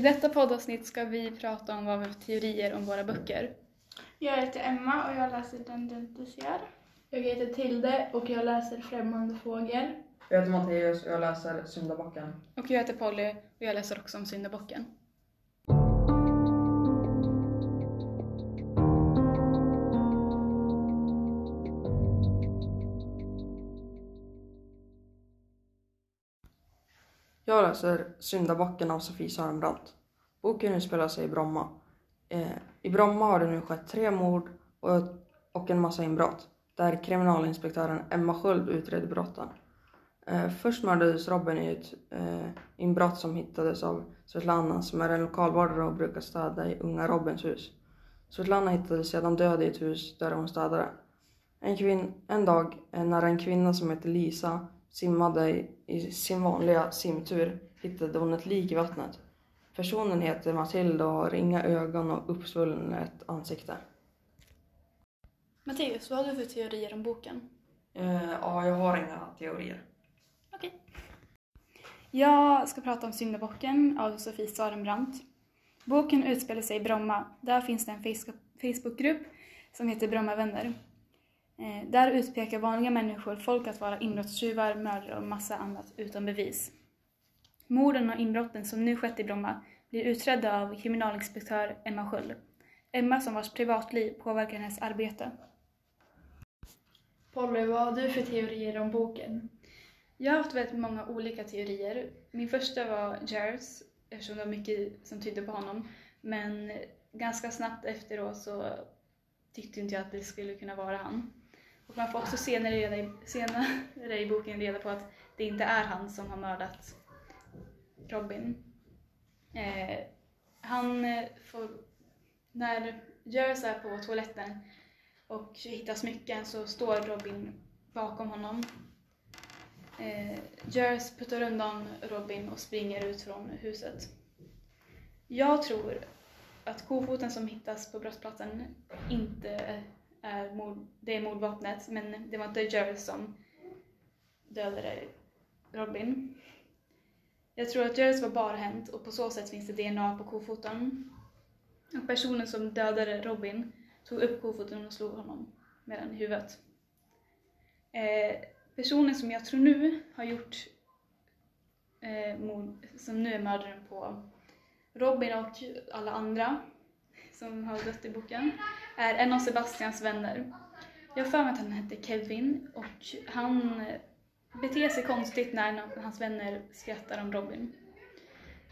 detta poddavsnitt ska vi prata om vad vi har teorier om våra böcker. Jag heter Emma och jag läser Den du inte ser. Jag heter Tilde och jag läser Främmande fågel. Jag heter Matteus och jag läser Syndabocken. Och jag heter Polly och jag läser också om Syndabocken. Jag läser Syndabocken av Sofie Sörenbrant. Boken utspelar sig i Bromma. Eh, I Bromma har det nu skett tre mord och, och en massa inbrott där kriminalinspektören Emma Sköld utreder brotten. Eh, först mördades Robin i ett eh, inbrott som hittades av Svetlana som är en lokalvårdare och brukar städa i unga Robins hus. Svetlana hittades sedan död i ett hus där hon städade. En, kvin- en dag eh, när en kvinna som heter Lisa simmade i, sin vanliga simtur hittade hon ett lik i vattnet. Personen heter Matilda och har inga ögon och uppsvullet ansikte. Matteus, vad har du för teorier om boken? Eh, ja, jag har inga teorier. Okej. Jag ska prata om Syndabocken av Sofie Sarenbrant. Boken utspelar sig i Bromma. Där finns det en Facebook- Facebookgrupp som heter Brommavänner. Eh, där utpekar vanliga människor folk att vara inbrottstjuvar, mördare och massa annat utan bevis. Morden och inbrotten som nu skett i Bromma blir utredda av kriminalinspektör Emma Sköld. Emma som vars privatliv påverkar hennes arbete. Polly, vad har du för teorier om boken? Jag har haft väldigt många olika teorier. Min första var Jares, eftersom det var mycket som tydde på honom. Men ganska snabbt efteråt så tyckte inte jag att det skulle kunna vara han. Och man får också senare, reda i, senare i boken reda på att det inte är han som har mördat Robin. Eh, han eh, får, när Jares är på toaletten och hittar smycken så står Robin bakom honom Eh, Jers puttar undan Robin och springer ut från huset. Jag tror att kofoten som hittas på brottsplatsen inte det är mordvapnet, men det var inte Jers som dödade Robin. Jag tror att Jers var barhänt och på så sätt finns det DNA på kofoten. Och personen som dödade Robin tog upp kofoten och slog honom med den i huvudet. Eh, personen som jag tror nu har gjort eh, mord, som nu är mördaren på Robin och alla andra som har dött i boken, är en av Sebastians vänner. Jag har för mig att han hette Kevin och han eh, beter sig konstigt när hans vänner skrattar om Robin.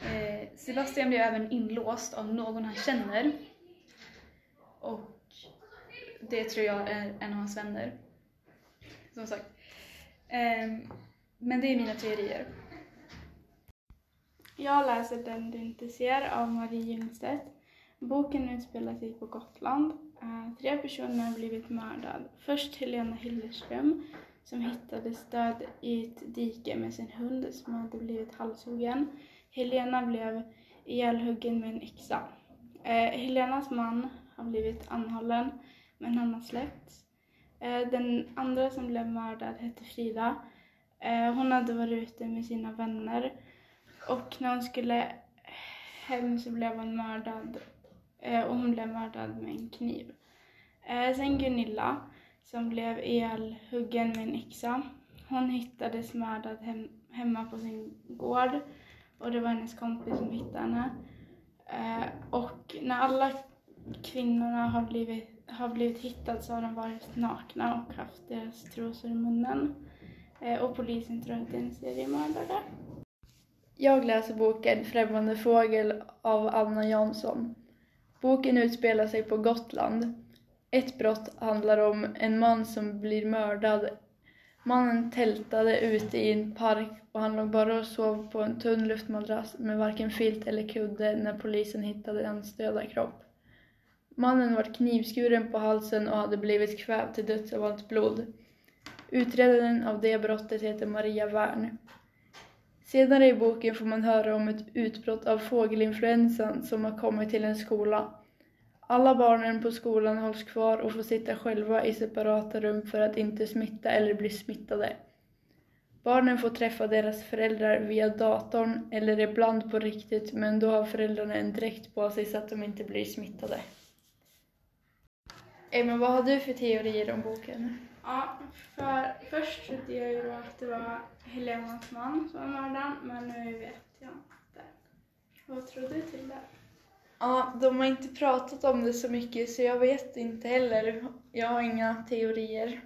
Eh, Sebastian blir även inlåst av någon han känner och det tror jag är en av hans vänner. Som sagt. Ehm, men det är mina teorier. Jag läser Den du inte ser av Marie Ljungstedt. Boken utspelar sig på Gotland. Eh, tre personer har blivit mördade. Först Helena Hillerström som hittades död i ett dike med sin hund som hade blivit halshuggen. Helena blev ihjälhuggen med en yxa. Eh, Helenas man har blivit anhållen men han har släppts. Eh, den andra som blev mördad hette Frida. Hon hade varit ute med sina vänner och när hon skulle hem så blev hon mördad. Eh, Och hon blev mördad med en kniv. Eh, Sen Gunilla som blev ihjälhuggen med en yxa. Hon hittades mördad hem, hemma på sin gård och det var hennes kompis som hittade henne. Eh, Och när alla kvinnorna har blivit, har blivit hittade så har de varit nakna och haft deras trosor i munnen. Eh, Och polisen tror att det är en seriemördare. Jag läser boken Främmande fågel av Anna Jansson. Boken utspelar sig på Gotland. Ett brott handlar om en man som blir mördad. Mannen tältade ute i en park och han låg bara och sov på en tunn luftmadrass med varken filt eller kudde när polisen hittade hans döda kropp. Mannen var knivskuren på halsen och hade blivit kvävd till döds av allt blod. Utredaren av det brottet heter Maria Wern. Senare i boken får man höra om ett utbrott av fågelinfluensan som har kommit till en skola. Alla barnen på skolan hålls kvar och får sitta själva i separata rum för att inte smitta eller bli smittade. Barnen får träffa deras föräldrar via datorn eller ibland på riktigt men då har föräldrarna en dräkt på sig så att de inte blir smittade. Emma, vad har du för teorier om boken? Ja, för först trodde jag ju att det var Helenas man som var mördaren, men nu vet jag inte. Vad tror du till det? Ja, de har inte pratat om det så mycket så jag vet inte heller. Jag har inga teorier.